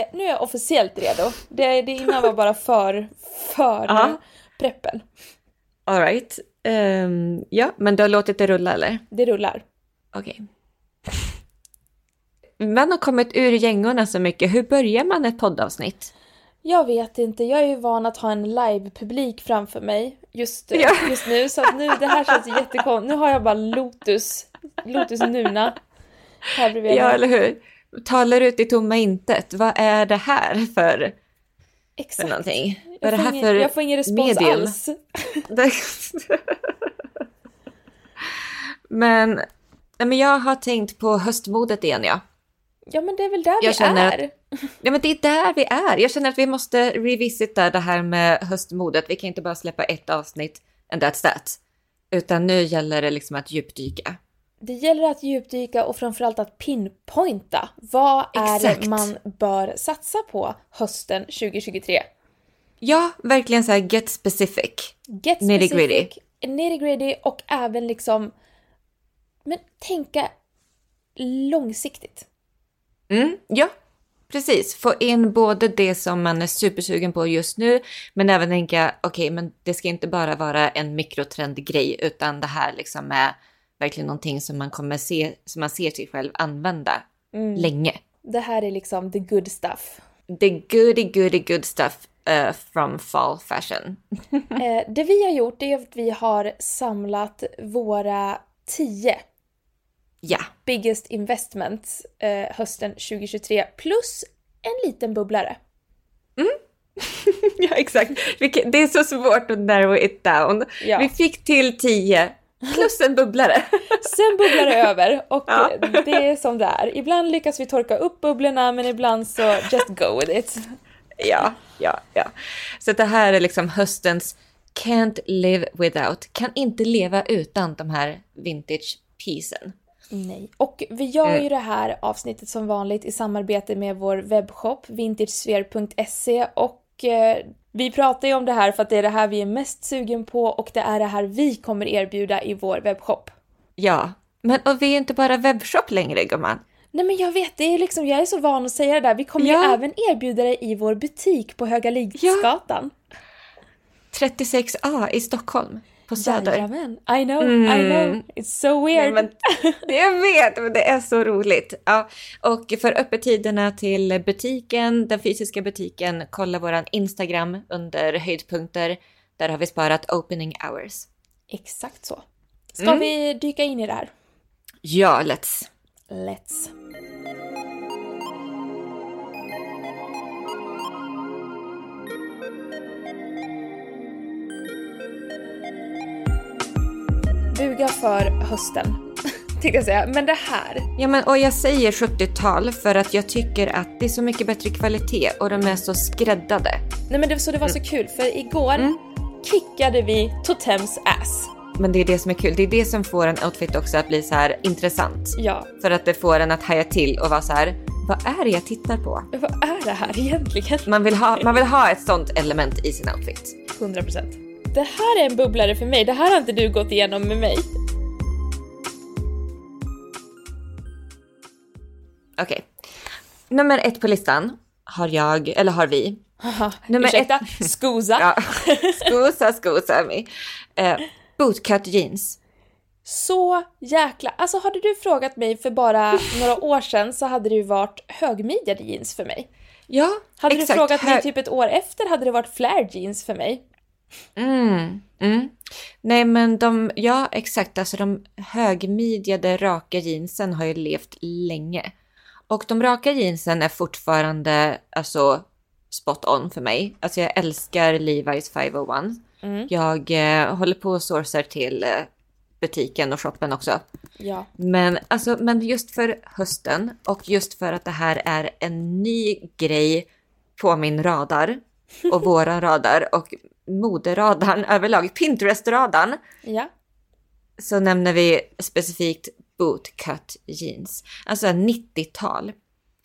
är, nu är jag officiellt redo. Det, det innan var bara för, för Ja. preppen. Alright. Um, ja, men du har låtit det rulla eller? Det rullar. Okej. Man har kommit ur gängorna så mycket. Hur börjar man ett poddavsnitt? Jag vet inte, jag är ju van att ha en live-publik framför mig just, Ja. just nu. Så att nu, det här känns jättekonstigt. Nu har jag bara Lotus, Lotus Nuna här bredvid Ja, eller hur? Talar ut i tomma intet. Vad är det här för, för Exakt. någonting? Vad är det här ingen, för jag får ingen respons medium? alls. men, men jag har tänkt på höstmodet igen, ja. Ja men det är väl där Jag vi känner att- är. Ja, men det är där vi är. Jag känner att vi måste revisita det här med höstmodet. Vi kan inte bara släppa ett avsnitt and that's that. Utan nu gäller det liksom att djupdyka. Det gäller att djupdyka och framförallt att pinpointa. Vad är Exakt. det man bör satsa på hösten 2023? Ja, verkligen så här get specific. Get Nitty specific, gritty. nitty gritty och även liksom men tänka långsiktigt. Mm, ja, precis. Få in både det som man är supersugen på just nu, men även tänka, okej, men det ska inte bara vara en mikrotrendgrej, utan det här liksom är verkligen någonting som man kommer se, som man ser sig själv använda länge. Det här är liksom the good stuff. The goody, goody, good stuff uh, from fall fashion. Eh, det vi har gjort är att vi har samlat våra 10 Ja, biggest investments eh, hösten 2023 plus en liten bubblare. ja exakt. Det är så svårt att narrow it down. Ja. Vi fick till 10 plus en bubblare. Sen bubblar det över och Ja. eh, det är som det är. Ibland lyckas vi torka upp bubblorna men ibland så just go with it. Ja, ja, ja. Så det här är liksom höstens can't live without. Kan inte leva utan de här vintage piecen. Nej. Och vi gör Eh. ju det här avsnittet som vanligt i samarbete med vår webbshop vintagesphere.se och eh, vi pratar ju om det här för att det är det här vi är mest sugen på och det är det här vi kommer erbjuda i vår webbshop. Ja, men och vi är inte bara webbshop längre gumman. Nej men jag vet, det är liksom, jag är så van att säga det där. Vi kommer Ja. ju även erbjuda det i vår butik på Höga Lidsgatan. 36A i Stockholm på Söder. Jajamän. I know, I Mm. know. It's so Nej, weird. men, jag vet, men det är så roligt. Ja, och för öppettiderna till butiken, den fysiska butiken, kolla våran Instagram under höjdpunkter. Där har vi sparat opening hours. Exakt så. Ska Mm. vi dyka in i det här? Ja, let's. Let's. Buga för hösten, tänkte jag säga. Men det här, Ja, men och jag säger 70-tal för att jag tycker att det är så mycket bättre kvalitet och de är så skräddade. nej men det, så det var så kul för igår kickade vi Totems ass. Men det är det som är kul. Det är det som får en outfit också att bli så här intressant. Ja, För att det får en att haja till och vara så här, vad är det jag tittar på? vad är det här egentligen? Man vill ha, man vill ha ett sånt element i sin outfit. 100%. Det här är en bubblare för mig, det här har inte du gått igenom med mig. Okej. Nummer ett på listan har jag, eller har vi. Haha, Nummer Ursäkta, skoza. Ja, skosa, skosa mig. Eh, bootcut jeans. Så jäkla... Alltså hade du frågat mig för bara några år sedan så hade det ju varit högmidjade jeans för mig. Ja, Hade exakt. du frågat mig typ ett år efter hade det varit flare jeans för mig. Mm, mm. Nej men de, ja exakt, alltså de högmidjade raka jeansen har ju levt länge. Och de raka jeansen är fortfarande alltså spot on för mig. Alltså jag älskar Levi's 501. Mm. Jag eh, håller på och sourcar till eh, butiken och shoppen också. Ja. Men, alltså, men just för hösten och just för att det här är en ny grej på min radar och våra radar och moderadarn överlag, Pinterest-radarn, Ja. så nämner vi specifikt bootcut jeans. Alltså 90-tal.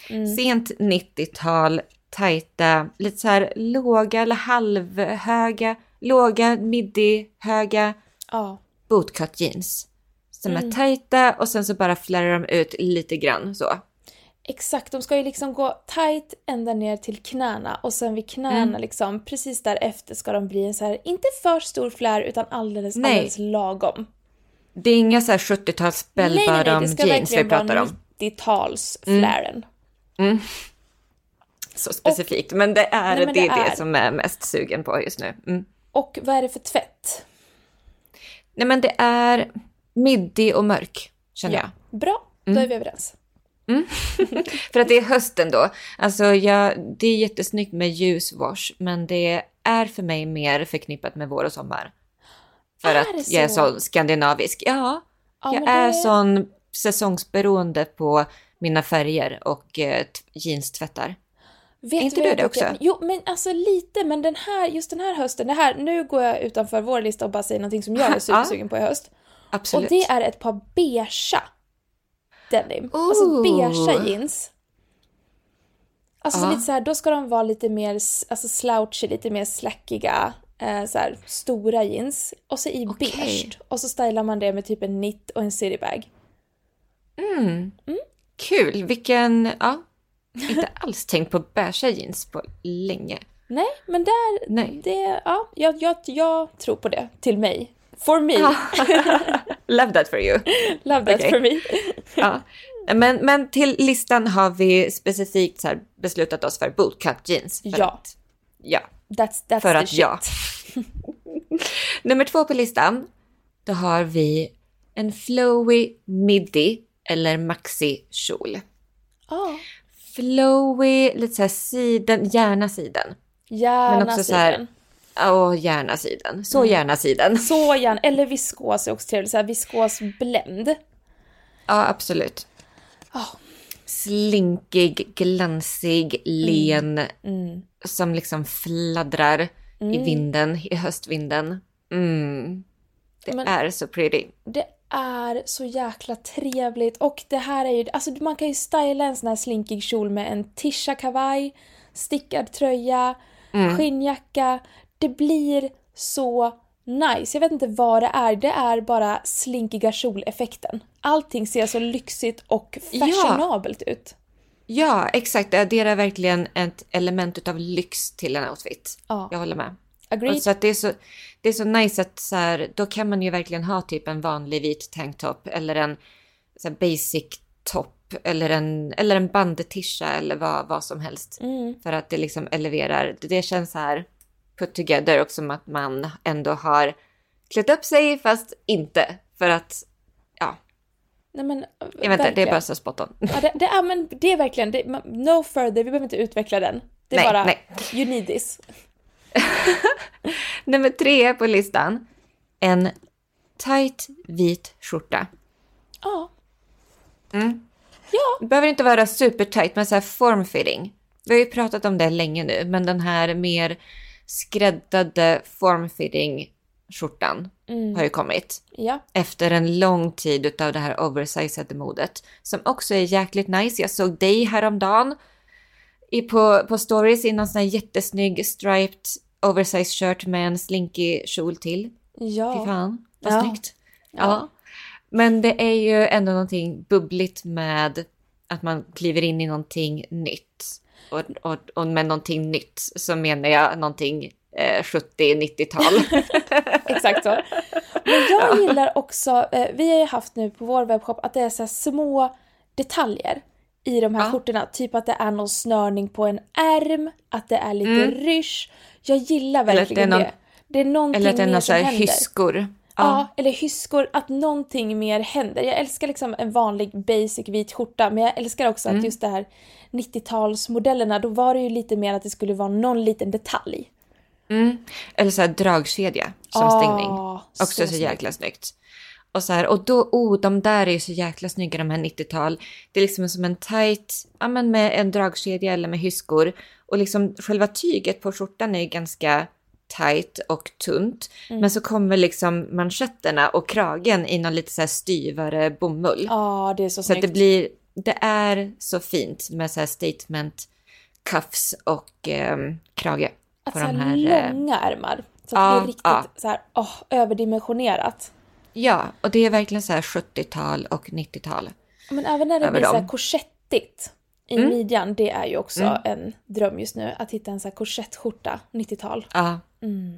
Mm. Sent 90-tal, tajta, lite så här låga eller halvhöga, låga, midi, höga Ja. bootcut jeans. Som Mm. är tajta och sen så bara flärrar de ut lite grann så. Exakt, de ska ju liksom gå tight ända ner till knäna och sen vid knäna Mm. liksom precis därefter ska de bli en så här, inte för stor flär utan alldeles, Nej. alldeles lagom. Det är inga så här 70-tals Nej, nej, nej, bellbottom det ska jeans vi verkligen vara om. 90-talsflären. Så specifikt. men det är, Nej, men det, det är det som är mest sugen på just nu. Mm. Och vad är det för tvätt? Nej men det är middig och mörk, känner jag. Bra, då Mm. är vi överens. För att det är hösten då. Alltså jag, det är jättesnyggt med ljuswash, men det är för mig mer förknippat med vår och sommar. För Är att jag är så? skandinavisk. Ja, Ja, jag är det- sån säsongsberoende på mina färger och eh, jeanstvättar. Vet Är inte du det också? Jo, men alltså lite, men den här, just den här hösten, det här, nu går jag utanför vår lista och bara säger någonting som jag är supersugen på i höst. Absolut. Och det är ett par beigea denim. Alltså Ooh. beigea jeans. Alltså Ja. lite så här, då ska de vara lite mer alltså slouchy, lite mer slackiga, eh, så här, stora jeans. Och så i Okej. beige. Och så stylar man det med typ en knit och en citybag. Mm. Kul, vilken... Ja, inte alls tänkt på beigea jeans på länge. Nej, men där, Nej. det, ja, jag, jag, jag tror på det. Till mig. For me. Love that for you. Love that Okej. for me. Ja. Men, men till listan har vi specifikt så beslutat oss för bootcut jeans. För Ja. Att, ja, That's, that's för the att shit. ja. Nummer två på listan, då har vi en flowy midi eller maxi-kjol. Ja, Flowy, lite så här siden, gärna siden. gärna Men också så här- siden. Åh, gärna siden. Så Mm. gärna siden. Så gärna. Eller viskos är också trevligt. Så här viskos blend. Ja, absolut. Ja. Slinkig, glansig, len, Mm. som liksom fladdrar i vinden, i höstvinden. Mm. Det Men- är så pretty. Det är så jäkla trevligt och det här är ju, alltså man kan ju styla en sån här slinkig kjol med en tisha kavaj, stickad tröja, Mm. skinnjacka. Det blir så nice. Jag vet inte vad det är, det är bara slinkiga kjoleffekten. Allting ser så lyxigt och Ja. fashionabelt ut. Ja, exakt. Det adderar verkligen ett element av lyx till en outfit. Ja. Jag håller med. Agreed? Och så att det, är så, det är så nice att så här, då kan man ju verkligen ha typ en vanlig vit tanktop eller en så här, basic topp eller en, eller en bandetisha eller vad, vad som helst. Mm. För att det liksom eleverar. Det, det känns så här put together och som att man ändå har klätt upp sig fast inte. För att, ja, Nej men, jag vet inte, det är verkligen. bara så spot on. Ja, det, det, är, men det är verkligen, det, no further, vi behöver inte utveckla den. Det är Nej, bara, nej. you need this. Nummer tre på listan. En tight vit skjorta. Ja. Mm. Ja. Det behöver inte vara super tight, men så här form-fitting. Vi har ju pratat om det länge nu, men den här mer skräddade form-fitting skjortan Mm. har ju kommit. Ja. Efter en lång tid av det här oversized modet. Som också är jäkligt nice. Jag såg dig häromdagen i, på, på stories i någon sån här jättesnygg striped oversized shirt med en slinky kjol till. Fy Ja. fan, vad Ja. snyggt. Ja. Ja. Men det är ju ändå någonting bubbligt med att man kliver in i någonting nytt. Och, och, och med någonting nytt så menar jag någonting eh, 70-90-tal. Exakt så. Men jag gillar också, eh, vi har ju haft nu på vår webbshop att det är så små detaljer i de här Ja. skjortorna. Typ att det är någon snörning på en ärm, att det är lite Mm. rysch. Jag gillar verkligen det är det. någon- Det är någonting Eller att det är några hyskor. Ja. eller hyskor, att någonting mer händer. Jag älskar liksom en vanlig basic vit skjorta, men jag älskar också Mm. att just det här 90-talsmodellerna, då var det ju lite mer att det skulle vara någon liten detalj. Mm. Eller så här dragkedja som stängning. Ah, Också så, snyggt. jäkla snyggt. Och så här, och då, oh, de där är ju så jäkla snygga de här 90-tal. Det är liksom som en tight, ja men med en dragkedja eller med hyskor. Och liksom själva tyget på skjortan är ganska tight och tunt. Mm. Men så kommer liksom manschetterna och kragen i någon lite så här styvare bomull. Ja, det är så så snyggt. det blir, det är så fint med så här statement cuffs och ehm, krage. På så de här eh, långa ärmar. Så att det är riktigt ja. så här, åh, överdimensionerat. Ja, och det är verkligen så här 70-tal och 90-tal. Men även när det blir så här dem. korsettigt. i midjan, det är ju också en dröm just nu. Att hitta en sån här korsettskjorta, 90-tal. Ja.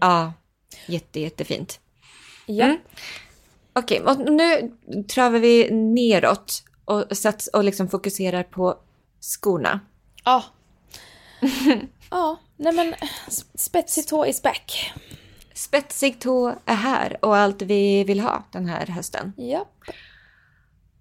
Ja. Jätte, jättefint. Ja. Mm. Okej, och nu travar vi neråt och, sats, och liksom fokuserar på skorna. Ja. ja, nej men spetsig tå is back. Spetsig tå är här och allt vi vill ha den här hösten. Ja.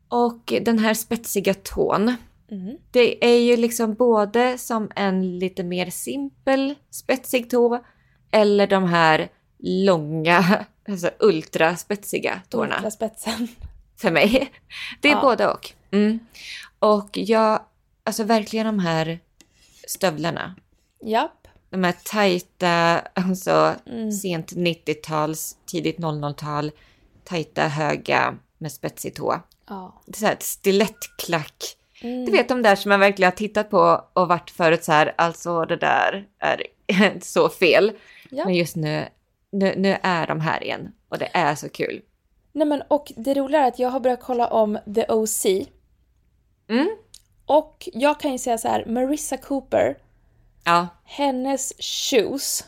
Och den här spetsiga tån, Mm. det är ju liksom både som en lite mer simpel spetsig tå eller de här långa, alltså ultraspetsiga tårna Ultraspetsen. för mig. Det är Ja. både och. Mm. Och jag, alltså verkligen de här stövlarna. Japp. De här tajta, alltså Mm. sent 90-tals, tidigt 00-tal, tajta, höga med spetsig tå. Ja. Det är så här ett stilettklack. Mm. Du vet de där som man verkligen har tittat på och varit förut så här, alltså det där är så fel. Ja. Men just nu, nu, nu är de här igen och det är så kul. Nej men och det roliga är att jag har börjat kolla om The OC. Mm. Och jag kan ju säga så här, Marissa Cooper, Ja, hennes shoes.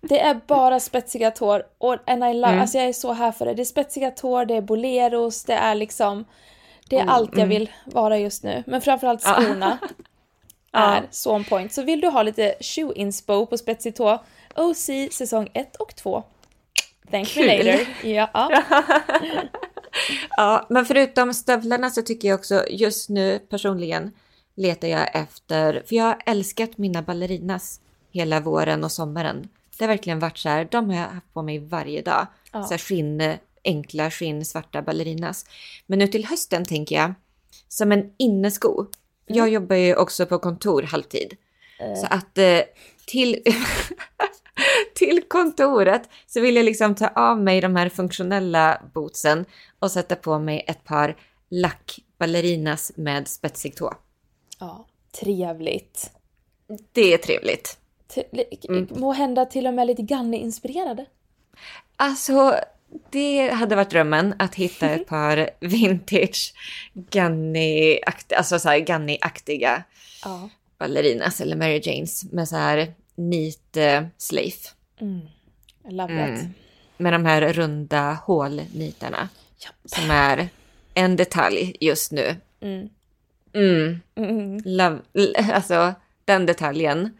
det är bara spetsiga tår och and I love, Mm. alltså jag är så här för det. Det är spetsiga tår, det är boleros, det är liksom det är Mm, allt jag vill vara just nu. Men framförallt Ja. är så on point. Så vill du ha lite shoe inspo på spetsig tå, OC säsong 1 och 2. Thank me Kul. later. Ja. ja. Ja, men förutom stövlarna så tycker jag också just nu personligen letar jag efter, för jag har älskat mina ballerinas hela våren och sommaren. Det har verkligen varit så här, de har jag haft på mig varje dag. Ja. Så här skinn, enkla skinn, svarta ballerinas. Men nu till hösten tänker jag, som en innesko. Jag jobbar ju också på kontor halvtid. Så att eh, till, till kontoret så vill jag liksom ta av mig de här funktionella bootsen och sätta på mig ett par lackballerinas med spetsig tå. ja. Trevligt. Det är trevligt. Mm. Må hända till och med lite Ganni-inspirerade. Alltså, det hade varit drömmen att hitta ett par vintage alltså så här Ganni-aktiga Ja. ballerinas eller Mary Janes med så här neat eh, slafe. I love Mm. that. Med de här runda hålnitarna. Ja. Som är en detalj just nu. Mm. Mm. Mm. Love, alltså den detaljen.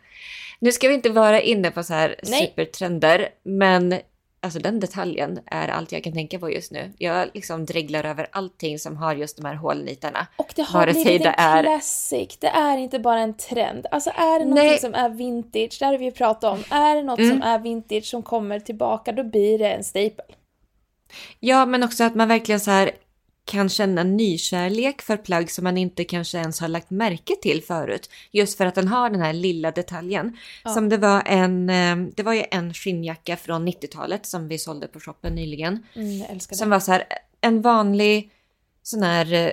Nu ska vi inte vara inne på så här Nej. supertrender, men alltså den detaljen är allt jag kan tänka på just nu. Jag liksom dreglar över allting som har just de här hålnitarna. Och det har Vare blivit det en är- classic. Det är inte bara en trend. Alltså är det någonting Nej. som är vintage, det har vi ju pratat om. Är det något Mm. som är vintage som kommer tillbaka, då blir det en staple. Ja, men också att man verkligen så här kan känna nykärlek för plagg som man inte kanske ens har lagt märke till förut. Just för att den har den här lilla detaljen. Som det var en, eh, det var ju en skinnjacka från 90-talet som vi sålde på shoppen nyligen. Mm. Som var så här en vanlig sån här eh,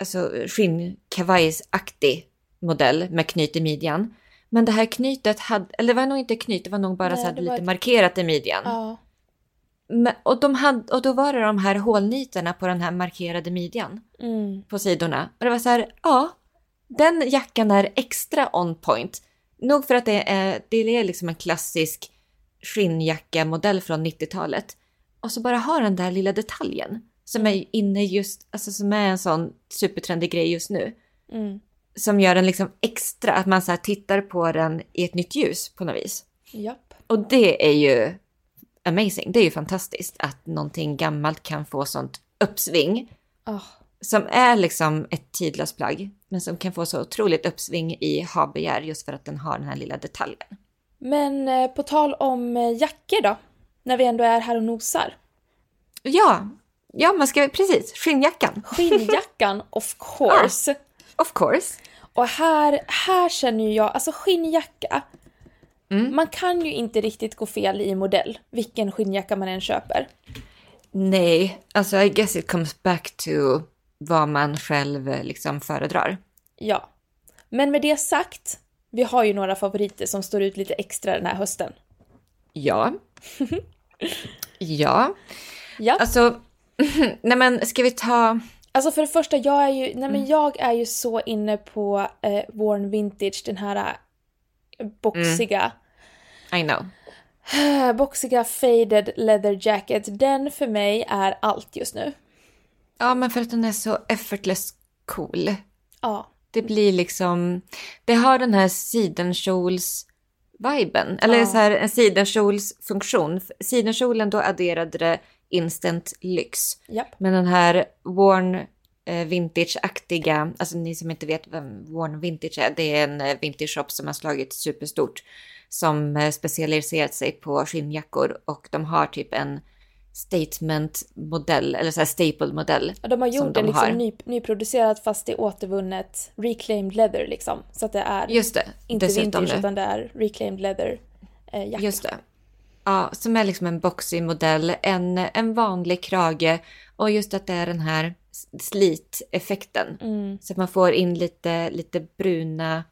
alltså skinnkavajsaktig modell med knyt i midjan. Men det här knytet hade, eller det var nog inte knyt, det var nog bara Nej, så här lite ett- markerat i midjan. Ja. Och, de hade, och då var det de här hålnitarna på den här markerade midjan Mm. på sidorna. Och det var så här, ja, den jackan är extra on point. Nog för att det är, det är liksom en klassisk skinnjacka-modell från 90-talet. Och så bara ha den där lilla detaljen som är inne just, alltså som är en sån supertrendig grej just nu. Mm. Som gör den liksom extra, att man så tittar på den i ett nytt ljus på något vis. Japp. Och det är ju amazing. Det är ju fantastiskt att någonting gammalt kan få sånt uppsving. Ah. Som är liksom ett tidlöst plagg. Men som kan få så otroligt uppsving i habegär just för att den har den här lilla detaljen. Men eh, på tal om eh, jackor då, när vi ändå är här och nosar. Ja, ja man ska precis. Skinnjackan. Skinnjackan, of course. Of course. Och här, här känner ju jag, alltså skinnjacka. Mm. Man kan ju inte riktigt gå fel i modell, vilken skinnjacka man än köper. Nej, alltså I guess it comes back to vad man själv eh, liksom föredrar. Ja. Men med det sagt, vi har ju några favoriter som står ut lite extra den här hösten. Ja. ja. Ja. Alltså, nej men ska vi ta, Alltså för det första, jag är ju, nej men jag är ju så inne på eh, Worn Vintage, den här boxiga, I know. boxiga faded leather jacket. Den för mig är allt just nu. Ja, men för att den är så effortless cool. Ja, Det blir liksom, det har den här sidenkjols-viben. Eller Ja. så här en sidenkjols-funktion. Sidenkjolen då adderade det instant lyx. japp. Men den här worn vintage-aktiga, alltså ni som inte vet vem worn vintage är, det är en eh, vintage shop som har slagit superstort. Som eh, specialiserat sig på skinnjackor och de har typ en statement-modell, eller så här staple-modell. Och de har gjort de den liksom har. ny, nyproducerat fast i återvunnet reclaimed leather liksom. Så att det är Just det, inte vintage utan det är reclaimed leather eh, jacka. Just det. Ja, som är liksom en boxig modell, en, en vanlig krage och just att det är den här sliteffekten. Mm. Så att man får in lite, lite bruna,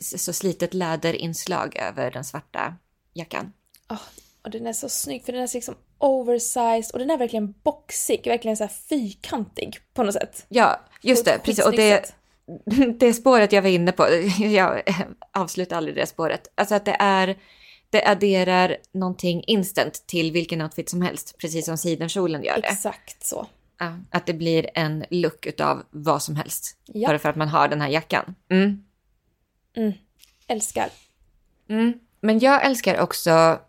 så slitet läderinslag över den svarta jackan. Ah, och den är så snygg för den är så liksom oversized och den är verkligen boxig, verkligen så här fyrkantig på något sätt. Ja, just det, precis. Och det, sätt. det spåret jag var inne på, jag avslutar aldrig det spåret. Alltså att det är, det adderar någonting instant till vilken outfit som helst, precis som sidenkjolen gör det. Exakt så. Ja, att det blir en look utav vad som helst. Ja. Bara för att man har den här jackan. Mm. Älskar. Mm. Men jag älskar också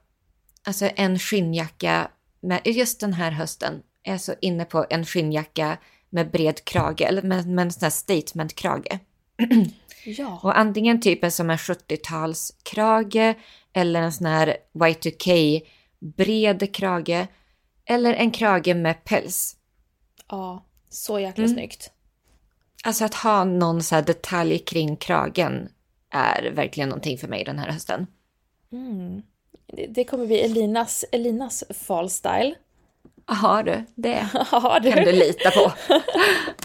alltså en skinnjacka med just den här hösten. Jag är så inne på en skinnjacka med bred krage, eller med, med en sån här statement-krage. Ja. Och antingen typ en som en 70-talskrage eller en sån här Y2K bred krage. Eller en krage med päls. Ja. Så jäkla Mm. snyggt. Alltså att ha någon så här detalj kring kragen är verkligen någonting för mig den här hösten. Det, det kommer bli Elinas, Elinas fall style. Jaha du, det Ja, kan du du. lita på.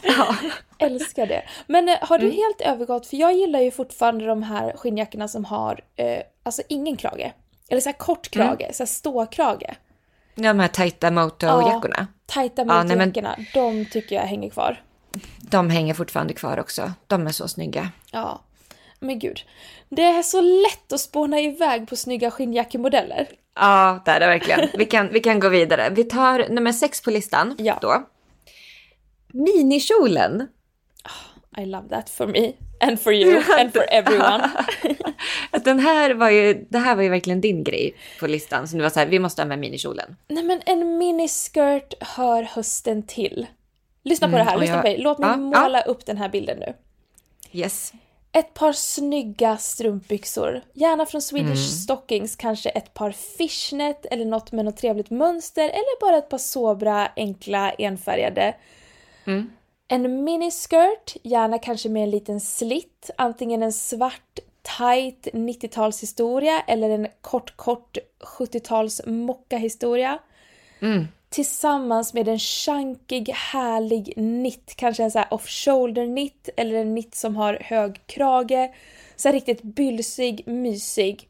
ja. Älskar det. Men eh, har du Mm. helt övergått, för jag gillar ju fortfarande de här skinnjackorna som har eh, alltså ingen krage. Eller så här kort Mm. krage, så här ståkrage. De här tajta moto-jackorna. Tajta Ja, nej, men- motorjackorna, de tycker jag hänger kvar. De hänger fortfarande kvar också. De är så snygga. Ja. Men gud. Det är så lätt att spåna iväg på snygga skinnjackemodeller. Ja, det är det verkligen. Vi kan, vi kan gå vidare. Vi tar nummer sex på listan Ja. då. Minikjolen. I love that for me. And for you. And for everyone. Den här var ju, det här var ju verkligen din grej på listan. Så du var så här, vi måste ha med minikjolen. Nej men en miniskirt hör hösten till. Lyssna på det här, och lyssna jag- på mig. Låt mig Ja, måla upp den här bilden nu. Yes. Ett par snygga strumpbyxor, gärna från Swedish Stockings, kanske ett par fishnet eller något med något trevligt mönster eller bara ett par sobra, enkla, enfärgade. En miniskirt, gärna kanske med en liten slitt, antingen en svart tight 90-talshistoria eller en kort kort 70-tals mockahistoria. Tillsammans med en chunkig, härlig knit, kanske en så här off-shoulder knit eller en knit som har hög krage. Så riktigt bylsig, mysig.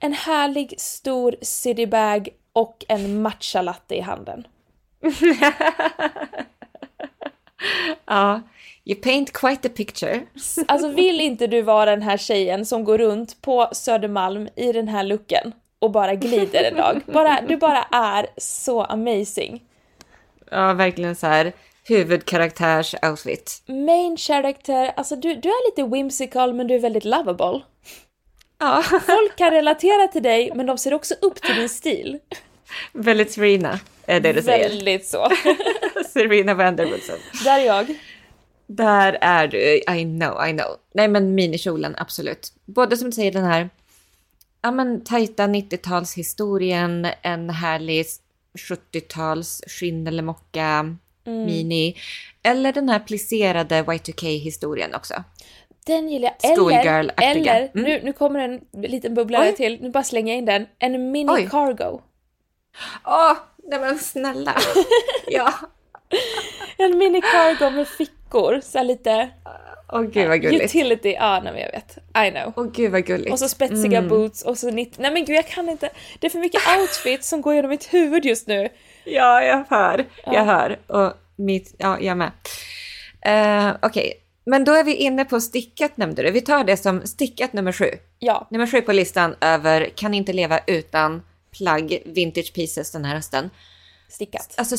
En härlig stor citybag och en matcha latte i handen. Ja. You paint quite a picture. Alltså vill inte du vara den här tjejen som går runt på Södermalm i den här looken och bara glider en dag? Bara, du bara är så amazing. Ja, verkligen så här huvudkaraktärs-outfit. Main character, alltså du, du är lite whimsical men du är väldigt lovable. Ja, Folk kan relatera till dig men de ser också upp till din stil. väldigt Serena är det du säger. Väldigt så. Serena Vanderwoodson. Där är jag. Där är du. I know, I know. Nej, men minikjolen, absolut. Både som du säger den här ja, men, tajta 90-talshistorien, en härlig 70-tals skinn eller mocka mini. Eller den här plisserade Y2K-historien också. Den gillar jag. Eller, eller Mm. nu, nu kommer en liten bubblare Oj. till. Nu bara slänger jag in den. En mini Oj. cargo. Åh, nej men snälla. ja. En mini cargo med fickor. Så lite Åh gud vad gulligt. utility. Ja, nej men jag vet. I know. Åh gud vad gulligt. Och så spetsiga Mm. boots och så nitt... Nej men gud jag kan inte. Det är för mycket outfits som går genom mitt huvud just nu. Ja, jag hör. Jag hör. Och Mitt, ja, jag med. Uh, Okej, okay. men då är vi inne på stickat nämnde du. Vi tar det som stickat nummer sju. Ja. Nummer sju på listan över kan inte leva utan plagg, vintage pieces den här hösten. Stickat. Alltså,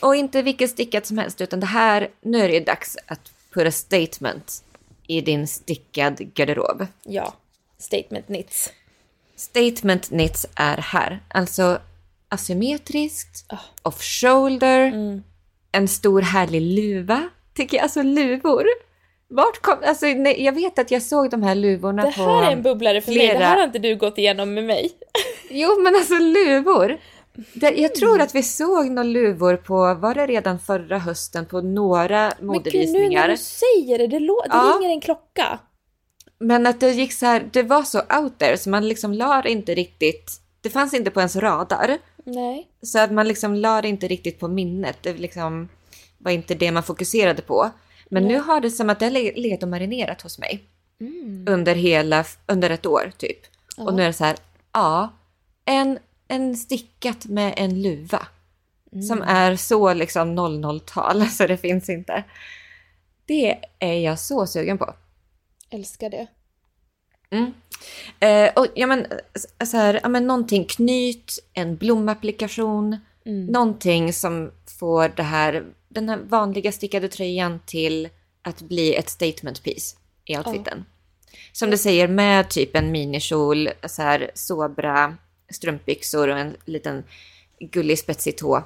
och inte vilket stickat som helst, utan det här, nu är det dags att put a statement i din stickad garderob. Ja, statement knits. Statement knits är här. Alltså asymmetriskt, oh. off-shoulder, mm. en stor härlig luva. Tycker jag, alltså luvor. Vart kom, alltså nej, jag vet att jag såg de här luvorna på Det här är en bubblare för flera... mig, det här har inte du gått igenom med mig. jo men alltså luvor. Jag tror att vi såg några luvor på, var det redan förra hösten, på några modevisningar. Men gud, nu när du säger det, det, det ja. ringer en klocka. Men att det gick så här, det var så out there så man liksom la inte riktigt, det fanns inte på ens radar. Nej. Så att man liksom la det inte riktigt på minnet, det liksom var inte det man fokuserade på. Men Nej. nu har det som att det har legat och marinerat hos mig. Mm. Under hela, under ett år typ. Ja. Och nu är det så här, ja, en en stickat med en luva. Mm. Som är så liksom 00-tal så det finns inte. Det är jag så sugen på. Älskar det. Mm. Eh, och ja men, så här, ja men någonting knyt, en blomapplikation, mm. någonting som får det här, den här vanliga stickade tröjan till att bli ett statement piece i outfiten. Ja. Som du säger med typ en minikjol, så här sobra strumpbyxor och en liten gullig spetsig tå.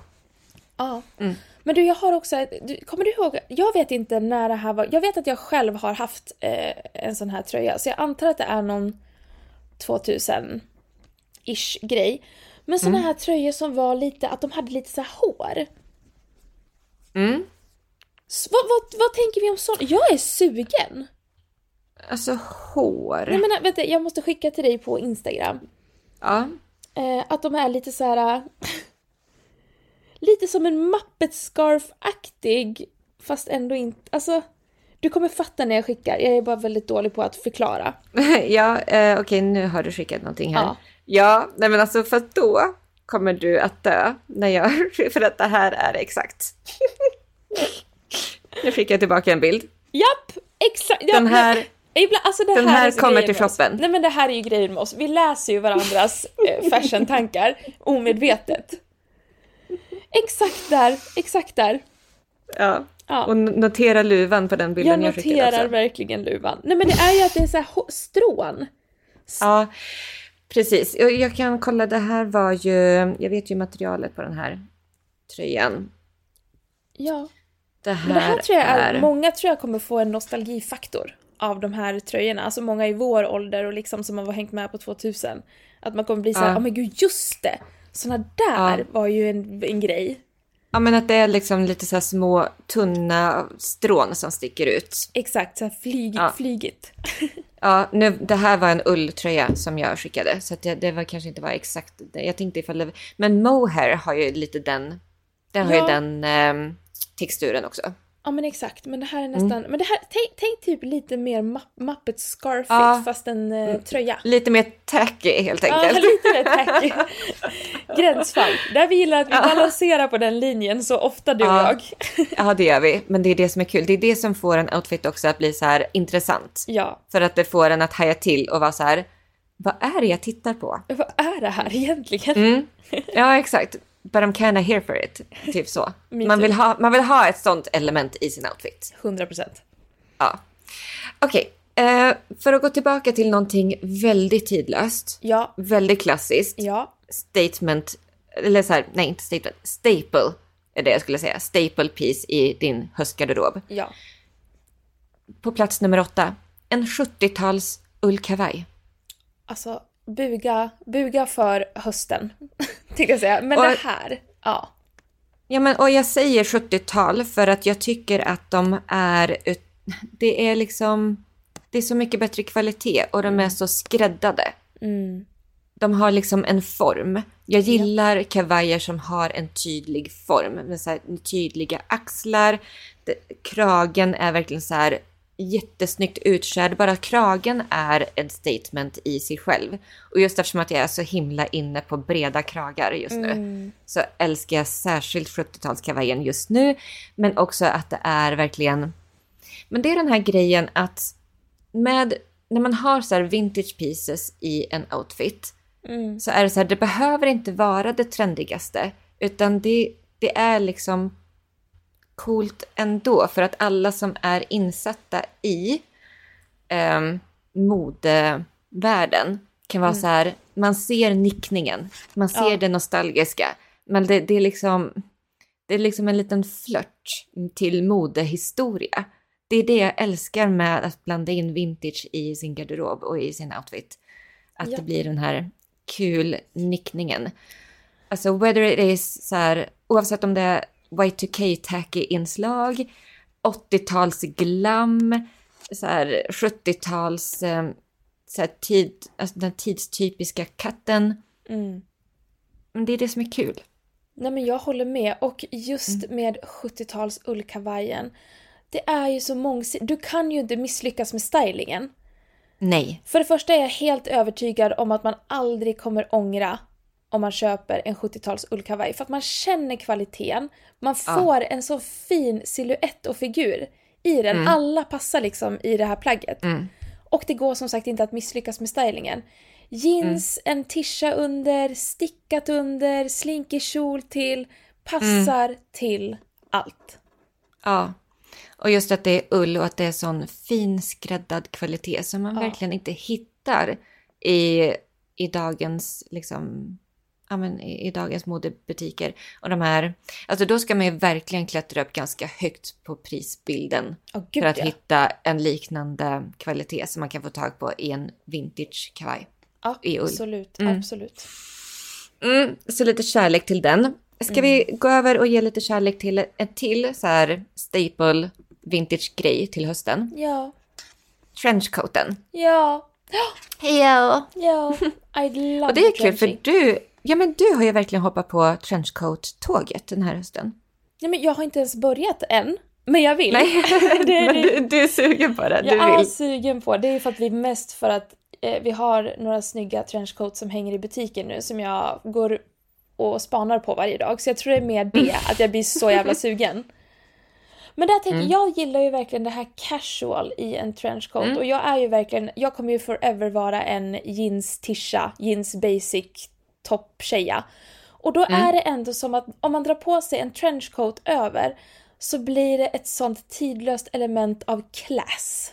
Ja. Mm. Men du, jag har också, kommer du ihåg, jag vet inte när det här var, jag vet att jag själv har haft eh, en sån här tröja, så jag antar att det är någon 2000-ish grej. Men såna mm. här tröjor som var lite, att de hade lite så hår. Mm. Så, vad, vad, vad tänker vi om sånt? Jag är sugen! Alltså hår? Nej men vänta, jag måste skicka till dig på Instagram. Ja. Eh, att de är lite så här. lite som en Muppet Scarf-aktig, fast ändå inte. Alltså, du kommer fatta när jag skickar. Jag är bara väldigt dålig på att förklara. ja, eh, okej, okay, nu har du skickat någonting här. Ja, ja nej men alltså för då kommer du att dö när jag, för att det här är exakt. nu skickar jag tillbaka en bild. Japp, exakt. Den här Ibland, alltså Den här, här kommer till shoppen. Nej men det här är ju grejen med oss. Vi läser ju varandras eh, fashion-tankar omedvetet. Exakt där, exakt där. Ja. ja. Och notera luvan på den bilden jag, jag skickade Jag noterar verkligen luvan. Nej men det är ju att det är så här strån. Ja, precis. Jag, jag kan kolla, det här var ju, jag vet ju materialet på den här tröjan. Ja. Det här, men det här tror jag är... många tror jag kommer få en nostalgifaktor av de här tröjorna, alltså många i vår ålder och liksom som har hängt med på 2000. Att man kommer bli såhär, ja oh, men gud just det! Såna där ja. var ju en, en grej. Ja men att det är liksom lite så små tunna strån som sticker ut. Exakt, så här flyg, ja. flygigt. ja, nu, det här var en ulltröja som jag skickade så det, det var kanske inte var exakt det. Jag tänkte ifall det, men mohair har ju lite den, den ja. har ju den eh, texturen också. Ja men exakt, men det här är mm. nästan, mm. men det här, tänk, tänk, typ lite mer Muppet Scarfit ja. fast en uh, tröja. Lite mer tacky helt enkelt. Ja, lite mer tacky. Gränsfall. Där vi gillar att vi ja. balanserar på den linjen så ofta du ja. och jag. ja det gör vi, men det är det som är kul. Det är det som får en outfit också att bli så här intressant. Ja. För att det får en att haja till och vara så här, vad är det jag tittar på? Vad är det här egentligen? Mm. Ja exakt but I'm kinda here for it. Typ så. Man vill, ha, man vill ha ett sånt element i sin outfit. 100 procent. Ja. Okej, okay. eh, för att gå tillbaka till någonting väldigt tidlöst. Ja. Väldigt klassiskt. Ja. Statement, eller så här, nej inte statement, staple är det jag skulle säga. Staple piece i din höstgarderob. Ja. På plats nummer åtta, en 70-tals ullkavaj. Alltså, buga, buga för hösten, tänkte jag säga. Men och, det här, ja. Ja, men och jag säger 70-tal för att jag tycker att de är, det är liksom, det är så mycket bättre kvalitet och de är mm. så skräddade. Mm. De har liksom en form. Jag gillar ja. kavajer som har en tydlig form med så här tydliga axlar. kragen är verkligen så här jättesnyggt utkörd. Bara kragen är ett statement i sig själv. Och just eftersom att jag är så himla inne på breda kragar just nu Mm. så älskar jag särskilt 70-talskavajen just nu. Men också att det är verkligen... Men det är den här grejen att med, när man har så här vintage pieces i en outfit Mm. så är det så här, det behöver inte vara det trendigaste utan det, det är liksom coolt ändå för att alla som är insatta i um, modevärlden kan vara så här, man ser nickningen, man ser Ja. det nostalgiska, men det, det är liksom det är liksom en liten flört till modehistoria. Det är det jag älskar med att blanda in vintage i sin garderob och i sin outfit. Att Ja. det blir den här kul nickningen. Alltså whether it is så här, oavsett om det är Y2K tacky inslag, 80-tals glam, så här 70-tals eh, så här tid, alltså den tidstypiska katten. Mm. Men det är det som är kul. Nej men jag håller med och just Mm. med 70-tals ullkavajen. Det är ju så mångsidigt. Du kan ju inte misslyckas med stylingen. Nej. För det första är jag helt övertygad om att man aldrig kommer ångra om man köper en 70-tals ullkavaj. För att man känner kvaliteten. Man Ja. får en så fin silhuett och figur i den. Alla passar liksom i det här plagget. Mm. Och det går som sagt inte att misslyckas med stylingen. Jeans, en tisha under, stickat under, slinkig kjol till. Passar till allt. Ja. Och just att det är ull och att det är sån fin skräddad kvalitet som man Ja. verkligen inte hittar i, i dagens liksom ja, men i, i dagens modebutiker. Och de här, alltså då ska man ju verkligen klättra upp ganska högt på prisbilden gud för att ja. hitta en liknande kvalitet som man kan få tag på i en vintage kavaj. i ull. Absolut, Mm. absolut. Mm, så lite kärlek till den. Ska vi gå över och ge lite kärlek till en till så här staple vintage grej till hösten? Ja, Trenchcoaten. ja, Ja. ja. I love Och det är kul för du, ja men du har ju verkligen hoppat på trenchcoat-tåget den här hösten. Nej men jag har inte ens börjat än. Men jag vill. Nej, det, men det, du, du är sugen på det. Du jag är vill. sugen på. Det är för att vi mest för att eh, vi har några snygga trenchcoats som hänger i butiken nu som jag går och spanar på varje dag. Så jag tror det är mer det, att jag blir så jävla sugen. Men där tänker jag, jag gillar ju verkligen det här casual i en trenchcoat och jag är ju verkligen, jag kommer ju forever vara en jeans tisha, jeans basic topptjeja. Och då är det ändå som att om man drar på sig en trenchcoat över så blir det ett sånt tidlöst element av class.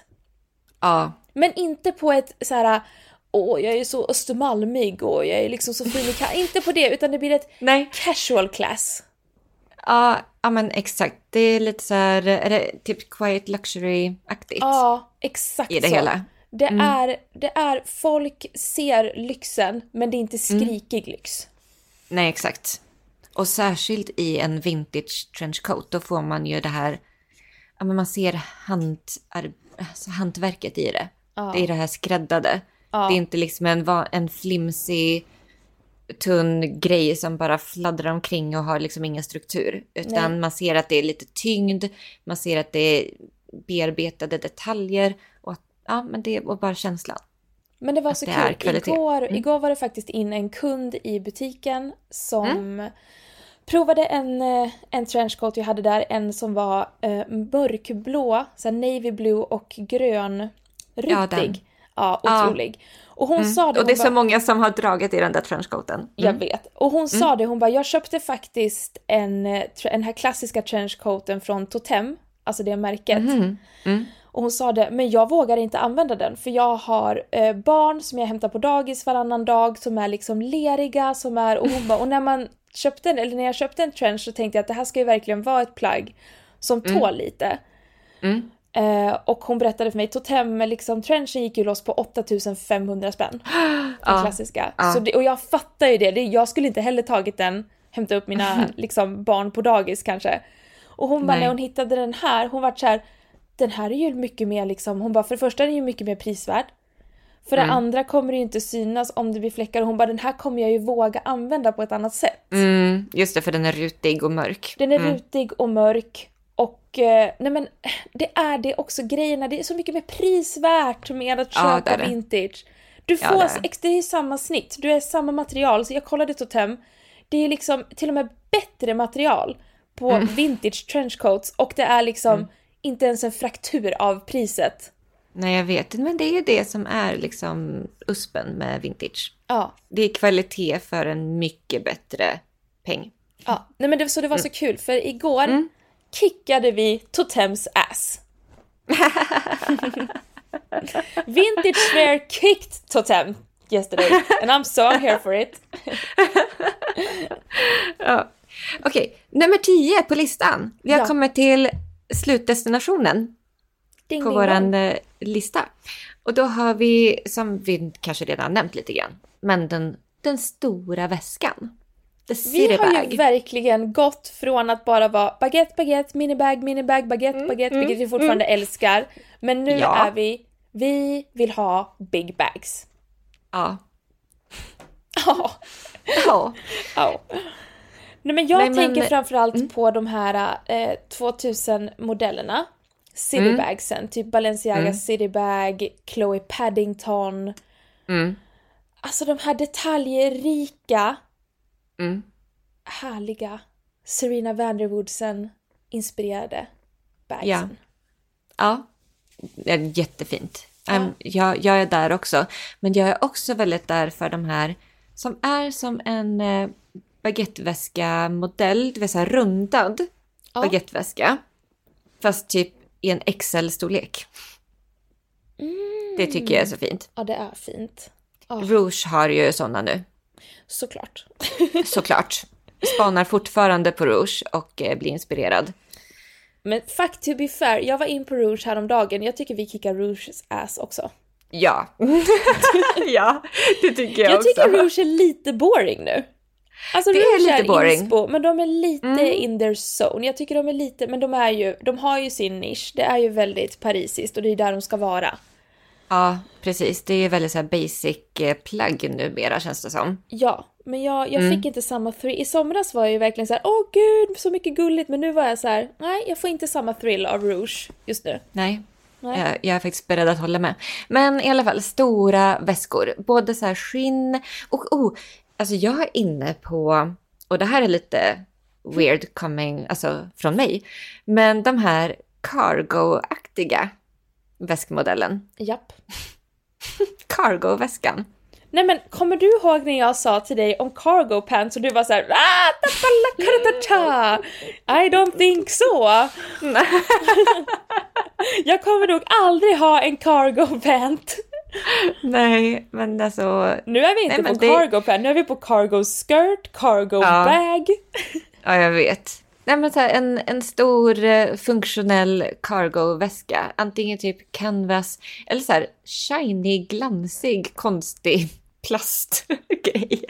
Ja, Men inte på ett så här. åh jag är så östermalmig och jag är liksom så fin i ka-" Inte på det, utan det blir ett nej. casual class. Ja, ja men exakt. Det är lite så här, är det typ quiet luxury-aktigt Ja, exakt i det så. hela? Det, är, det är, folk ser lyxen men det är inte skrikig lyx. Nej, exakt. Och särskilt i en vintage trenchcoat, då får man ju det här, ja men man ser hand, alltså hantverket i det. Ja. Det är det här skräddade. Ja. Det är inte liksom en, en flimsig, tunn grej som bara fladdrar omkring och har liksom ingen struktur. Utan Nej. man ser att det är lite tyngd, man ser att det är bearbetade detaljer ja, men det och bara känslan. Men det var så det kul. kvalitet. Mm. Igår, igår var det faktiskt in en kund i butiken som provade en, eh, en trenchcoat jag hade där. En som var eh, mörkblå, så navy blue och grön Ja, rutig. Ja, Ja. otrolig. Och hon sa det, Och det är så bara, många som har dragit i den där trenchcoaten. jag vet. Och hon sa det, hon bara, jag köpte faktiskt en, eh, den här klassiska trenchcoaten från Totem, alltså det märket. Mm. Och hon sa det, men jag vågar inte använda den för jag har eh, barn som jag hämtar på dagis varannan dag som är liksom leriga som är och hon bara, och när man köpte en, eller när jag köpte en trench så tänkte jag att det här ska ju verkligen vara ett plagg som tål lite. Mm. Eh, och hon berättade för mig, Totem, liksom trenchen gick ju loss på 8500 spänn. Den klassiska. Ja. Så det, och jag fattar ju det. det, jag skulle inte heller tagit den, hämta upp mina liksom, barn på dagis kanske. Och hon bara, när hon hittade den här, hon vart så här, den här är ju mycket mer liksom, hon bara, för det första är den ju mycket mer prisvärd. För Mm. det andra kommer det ju inte synas om det blir fläckar och hon bara, den här kommer jag ju våga använda på ett annat sätt. Mm, just det, för den är rutig och mörk. Den är rutig och mörk Och eh, nej men det är det också grejerna, det är så mycket mer prisvärt med att Ja, köpa det. vintage. Du Ja, får, är det, är. det är samma snitt, du är samma material, så jag kollade Totem. Det är liksom till och med bättre material på Mm. vintage trenchcoats och det är liksom inte ens en fraktur av priset. Nej, jag vet. Men det är ju det som är liksom uspen med vintage. Ja, Det är kvalitet för en mycket bättre peng. ja. Nej men det, så det var så Mm. kul för igår kickade vi Totems ass. vintage wear kicked Totem yesterday and I'm so here for it. Ja. Okej, nummer 10 på listan. Vi har Ja. kommit till slutdestinationen Ding, på vår dong. lista. Och då har vi, som vi kanske redan nämnt lite grann, men den, den stora väskan. Vi har ju verkligen gått från att bara vara baguette, baguette, minibag, minibag, baguette, baguette, vilket vi fortfarande älskar. Men nu Mm, Ja. är vi, vi vill ha big bags. Ja. Ja. ja. Ja. Nej men jag Nej, men- tänker framförallt på de här eh, 2000-modellerna. Citybagsen, typ Balenciaga Citybag, Chloe Paddington. Mm. Alltså de här detaljrika, Mm. härliga Serena Vanderwoodsen inspirerade bagsen. Ja. Ja, är jättefint. Ja. Em, jag, jag är där också. Men jag är också väldigt där för de här som är som en eh, baguetteväska-modell, det vill säga rundad Ja. baguetteväska. Fast typ i en XL-storlek. Det tycker jag är så fint. Ja, det är fint. Ja, Rouge har ju sådana nu, såklart. såklart. Spanar fortfarande på Rouge och eh, blir inspirerad. Men fuck to be fair, jag var in på Rouge häromdagen. Jag tycker vi kickar Rouges ass också. Ja. ja, det tycker jag, Jag, också. tycker Rouge är lite boring nu. Alltså Det är lite boring. Mm. inspo, men de är lite in their zone. Jag tycker de är lite, men de är ju, de har ju sin nisch. Det är ju väldigt parisiskt och det är där de ska vara. Ja, precis. Det är väldigt så basic eh, plagg numera känns det som. Ja, men jag, jag Mm. fick inte samma thrill. I somras var jag ju verkligen så här: åh gud, så mycket gulligt. Men nu var jag så här: nej, jag får inte samma thrill av Rouge just nu. Nej. Jag, jag är faktiskt beredd att hålla med. Men i alla fall, stora väskor. Både så här skinn och... Oh, alltså jag är inne på... Och det här är lite weird coming alltså, från mig. Men de här cargo-aktiga väskmodellen. Japp. Cargo-väskan. Nej men kommer du ihåg när jag sa till dig om cargo pants och du var såhär ah, tapalakarata, I don't think so. jag kommer nog aldrig ha en cargo pant. Nej, men alltså... Nu är vi inte Nej, på det- cargo pant, nu är vi på cargo skirt, cargo Ja. bag. Ja, jag vet. Nej, men så här, en, en stor eh, funktionell cargo-väska. Antingen typ canvas eller så här shiny, glansig, konstig plastgrej.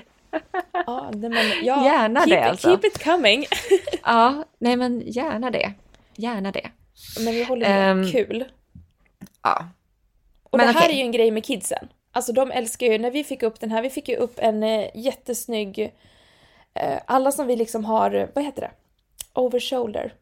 Ja, nej, men ja, Gärna keep, det, it- alltså. Keep it coming. Ja, nej men gärna det. Gärna det. men jag håller med, Ehm, kul. Ja. Och men det här okej. är ju en grej med kidsen. Alltså de älskar ju, när vi fick upp den här, vi fick ju upp en eh, jättesnygg, eh, alla som vi liksom har, vad heter det? Over shoulder.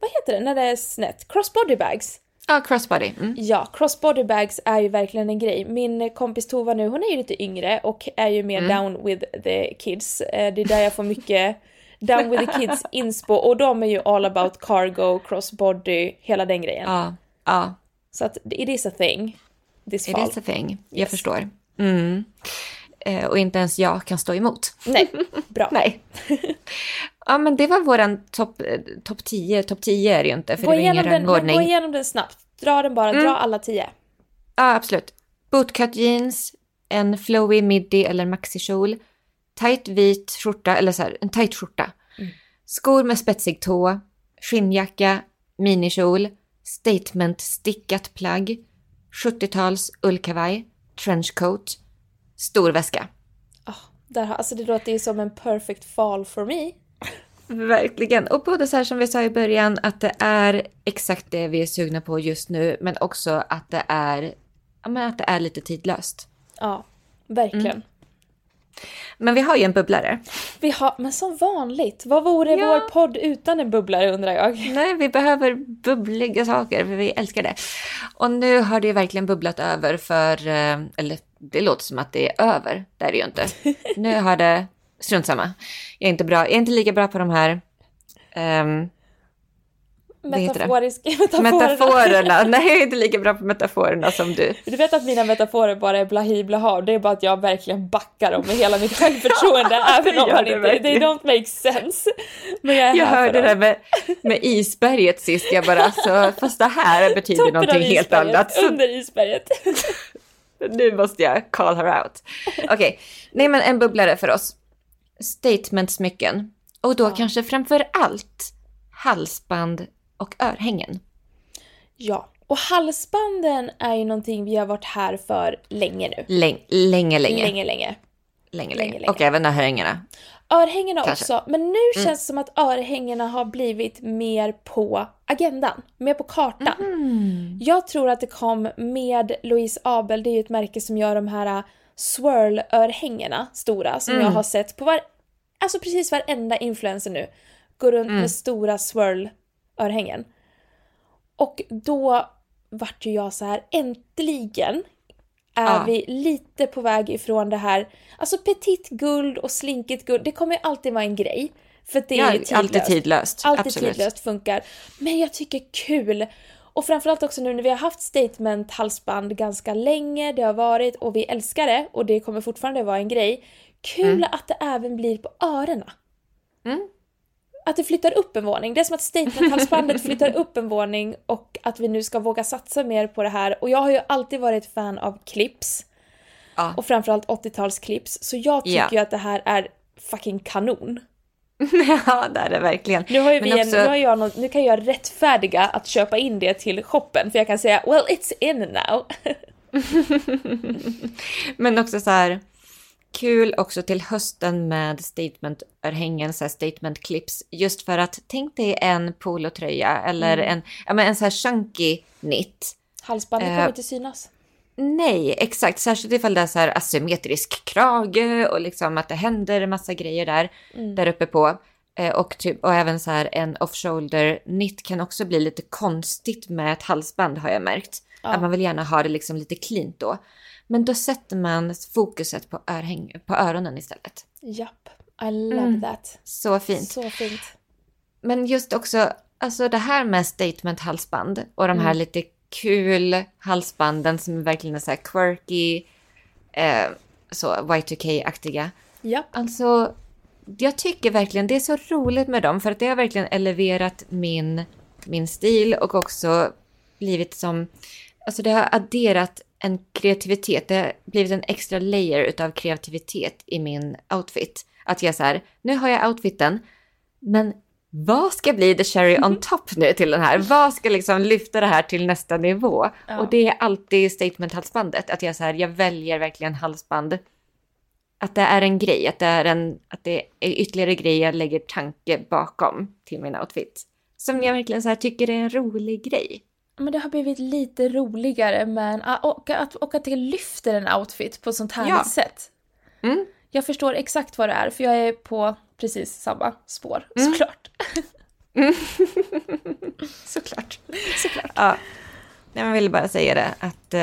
Vad heter det när det är snett? Crossbody bags. Ja, crossbody. Mm. Ja, crossbody bags är ju verkligen en grej. Min kompis Tova nu, hon är ju lite yngre och är ju mer down with the kids. Eh, Det är där jag får mycket down with the kids inspo och de är ju all about cargo, crossbody, hela den grejen. Ja, ja. Så att it is a thing. This It fall. is a thing. Jag Yes. förstår. Mm. Eh, och inte ens jag kan stå emot. Nej, bra. Nej. ja, men det var våran topp eh, top 10. Topp 10 är det ju inte, för Gå det var ingen igenom, den, men rangordning. gå igenom den snabbt. Dra den bara, dra alla tio. Ja, absolut. Bootcut jeans, en flowy midi eller maxikjol, tight vit skjorta, eller så här, en tight skjorta. Skor med spetsig tå, skinnjacka, minikjol, statement stickat plagg, 70-tals ullkavaj, trenchcoat, stor väska. Ah, där, har- alltså det låter ju som en perfect fall for me. Verkligen. Och både så här som vi sa i början, att det är exakt det vi är sugna på just nu, men också att det är, ja, men att det är lite tidlöst. Ja, verkligen. Men vi har ju en bubblare. Vi har, men som vanligt, vad vore Ja. vår podd utan en bubblare undrar jag? Nej, vi behöver bubbliga saker för vi älskar det. Och nu har det verkligen bubblat över för, eh, eller det låter som att det är över, det är det ju inte. Nu har det, strunt samma. Jag är inte, bra, jag är inte lika bra på de här ehm, Metaforiska metaforerna. metaforerna. Nej, jag är inte lika bra på metaforerna som du. Du vet att mina metaforer bara är blahi blaha, det är bara att jag verkligen backar dem med hela mitt självförtroende, även om man det inte, verkligen. they don't make sense. Men jag är Jag hörde det där med, med isberget sist, jag bara alltså, fast det här betyder Toppen någonting helt annat. Så Under isberget. nu måste jag call her out. Okej, nej men en bubblare för oss. Statement-smycken. Och då Ja. kanske framför allt halsband och örhängen. Ja, och halsbanden är ju någonting vi har varit här för länge nu. Läng, länge, länge, länge, Länge, länge. länge, länge, länge. Och även örhängena. Örhängena Kanske. också, men nu känns det som att örhängena har blivit mer på agendan, mer på kartan. Mm. Jag tror att det kom med Louise Abel, det är ju ett märke som gör de här äh, swirl-örhängena stora som Mm. jag har sett på var, alltså precis varenda influencer nu går runt Mm. med stora swirl-örhängen. Och då vart ju jag så här, äntligen är Ja. vi lite på väg ifrån det här, alltså petit guld och slinkigt guld, det kommer ju alltid vara en grej. För det är Ja, ju tidlöst. alltid tidlöst. Alltid Absolut. tidlöst funkar. Men jag tycker kul. Och framförallt också nu när vi har haft statement halsband ganska länge, det har varit och vi älskar det och det kommer fortfarande vara en grej. Kul att det även blir på öronen. Mm. Att det flyttar upp en våning. Det är som att statement-halsbandet flyttar upp en våning och att vi nu ska våga satsa mer på det här. Och jag har ju alltid varit fan av clips. Ja. Och framförallt 80-talsclips. Så jag tycker Ja. ju att det här är fucking kanon. ja, det är det verkligen. Nu har, ju vi också- en, nu, har jag något, nu kan jag rättfärdiga att köpa in det till shoppen för jag kan säga well it's in now. Men också så här kul också till hösten med statement-örhängen, så här statement clips. Just för att tänk dig en polotröja eller Mm. en, ja, men en så här chunky knit. Halsbandet Eh. kommer inte synas. Nej, exakt. Särskilt ifall det är så här asymmetrisk krage och liksom att det händer en massa grejer där, Mm. där uppe på. Eh, Och, typ, och även så här en off-shoulder knit kan också bli lite konstigt med ett halsband har jag märkt. Ja. Att man vill gärna ha det liksom lite cleant då. Men då sätter man fokuset på, örhäng, på öronen istället. Japp, I love Mm. that. Så fint. Så fint. Men just också, alltså det här med statement halsband och de här Mm. lite kul halsbanden som verkligen är så här quirky, eh, så Y2K-aktiga. Japp. Alltså, jag tycker verkligen det är så roligt med dem för att det har verkligen eleverat min, min stil och också blivit som, alltså det har adderat en kreativitet, det har blivit en extra layer utav kreativitet i min outfit. Att jag så här, nu har jag outfiten, men vad ska bli the cherry on top nu till den här? Vad ska liksom lyfta det här till nästa nivå? Ja. Och det är alltid statement-halsbandet. Att jag så här, jag väljer verkligen halsband. Att det är en grej, att det är, en, att det är ytterligare grej jag lägger tanke bakom till min outfit. Som jag verkligen så här tycker är en rolig grej. Men det har blivit lite roligare men, och, att, och att det lyfter en outfit på ett sånt här Ja. sätt. Mm. Jag förstår exakt vad det är för jag är på precis samma spår Mm. såklart. Såklart. Såklart. Ja. Nej, Jag ville bara säga det att eh,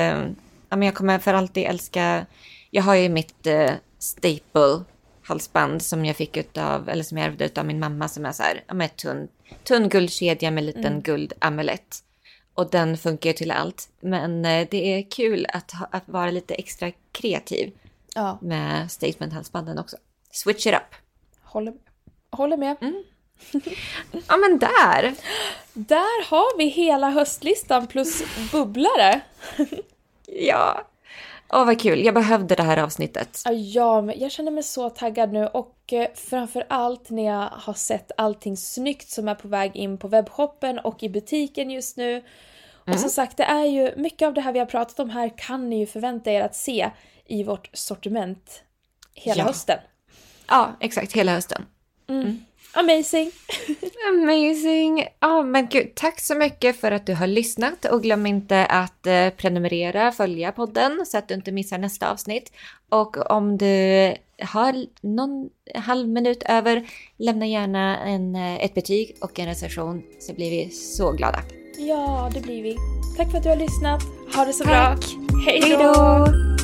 ja, men jag kommer för alltid älska... Jag har ju mitt eh, staple halsband som jag fick utav, eller som jag ärvde av min mamma som är så här, ja, med tunn, tunn guldkedja med liten guldamulett. Och den funkar ju till allt. Men eh, det är kul att, ha, att vara lite extra kreativ Ja, med statement-halsbanden också. Switch it up. håller, håller med. Mm. Ja men där! Där har vi hela höstlistan plus bubblare. Ja. Åh vad kul, jag behövde det här avsnittet. Ja, med. jag känner mig så taggad nu och eh, framför allt när jag har sett allting snyggt som är på väg in på webbshoppen och i butiken just nu. Och som sagt, det är ju mycket av det här vi har pratat om här kan ni ju förvänta er att se i vårt sortiment hela Ja. hösten. Ja, exakt, hela hösten. Amazing! Amazing! Ja, men gud, tack så mycket för att du har lyssnat och glöm inte att eh, prenumerera, följa podden så att du inte missar nästa avsnitt. Och om du har någon halv minut över, lämna gärna en, eh, ett betyg och en recension så blir vi så glada. Ja, det blir vi. Tack för att du har lyssnat. Ha det så Tack. bra. Hej då!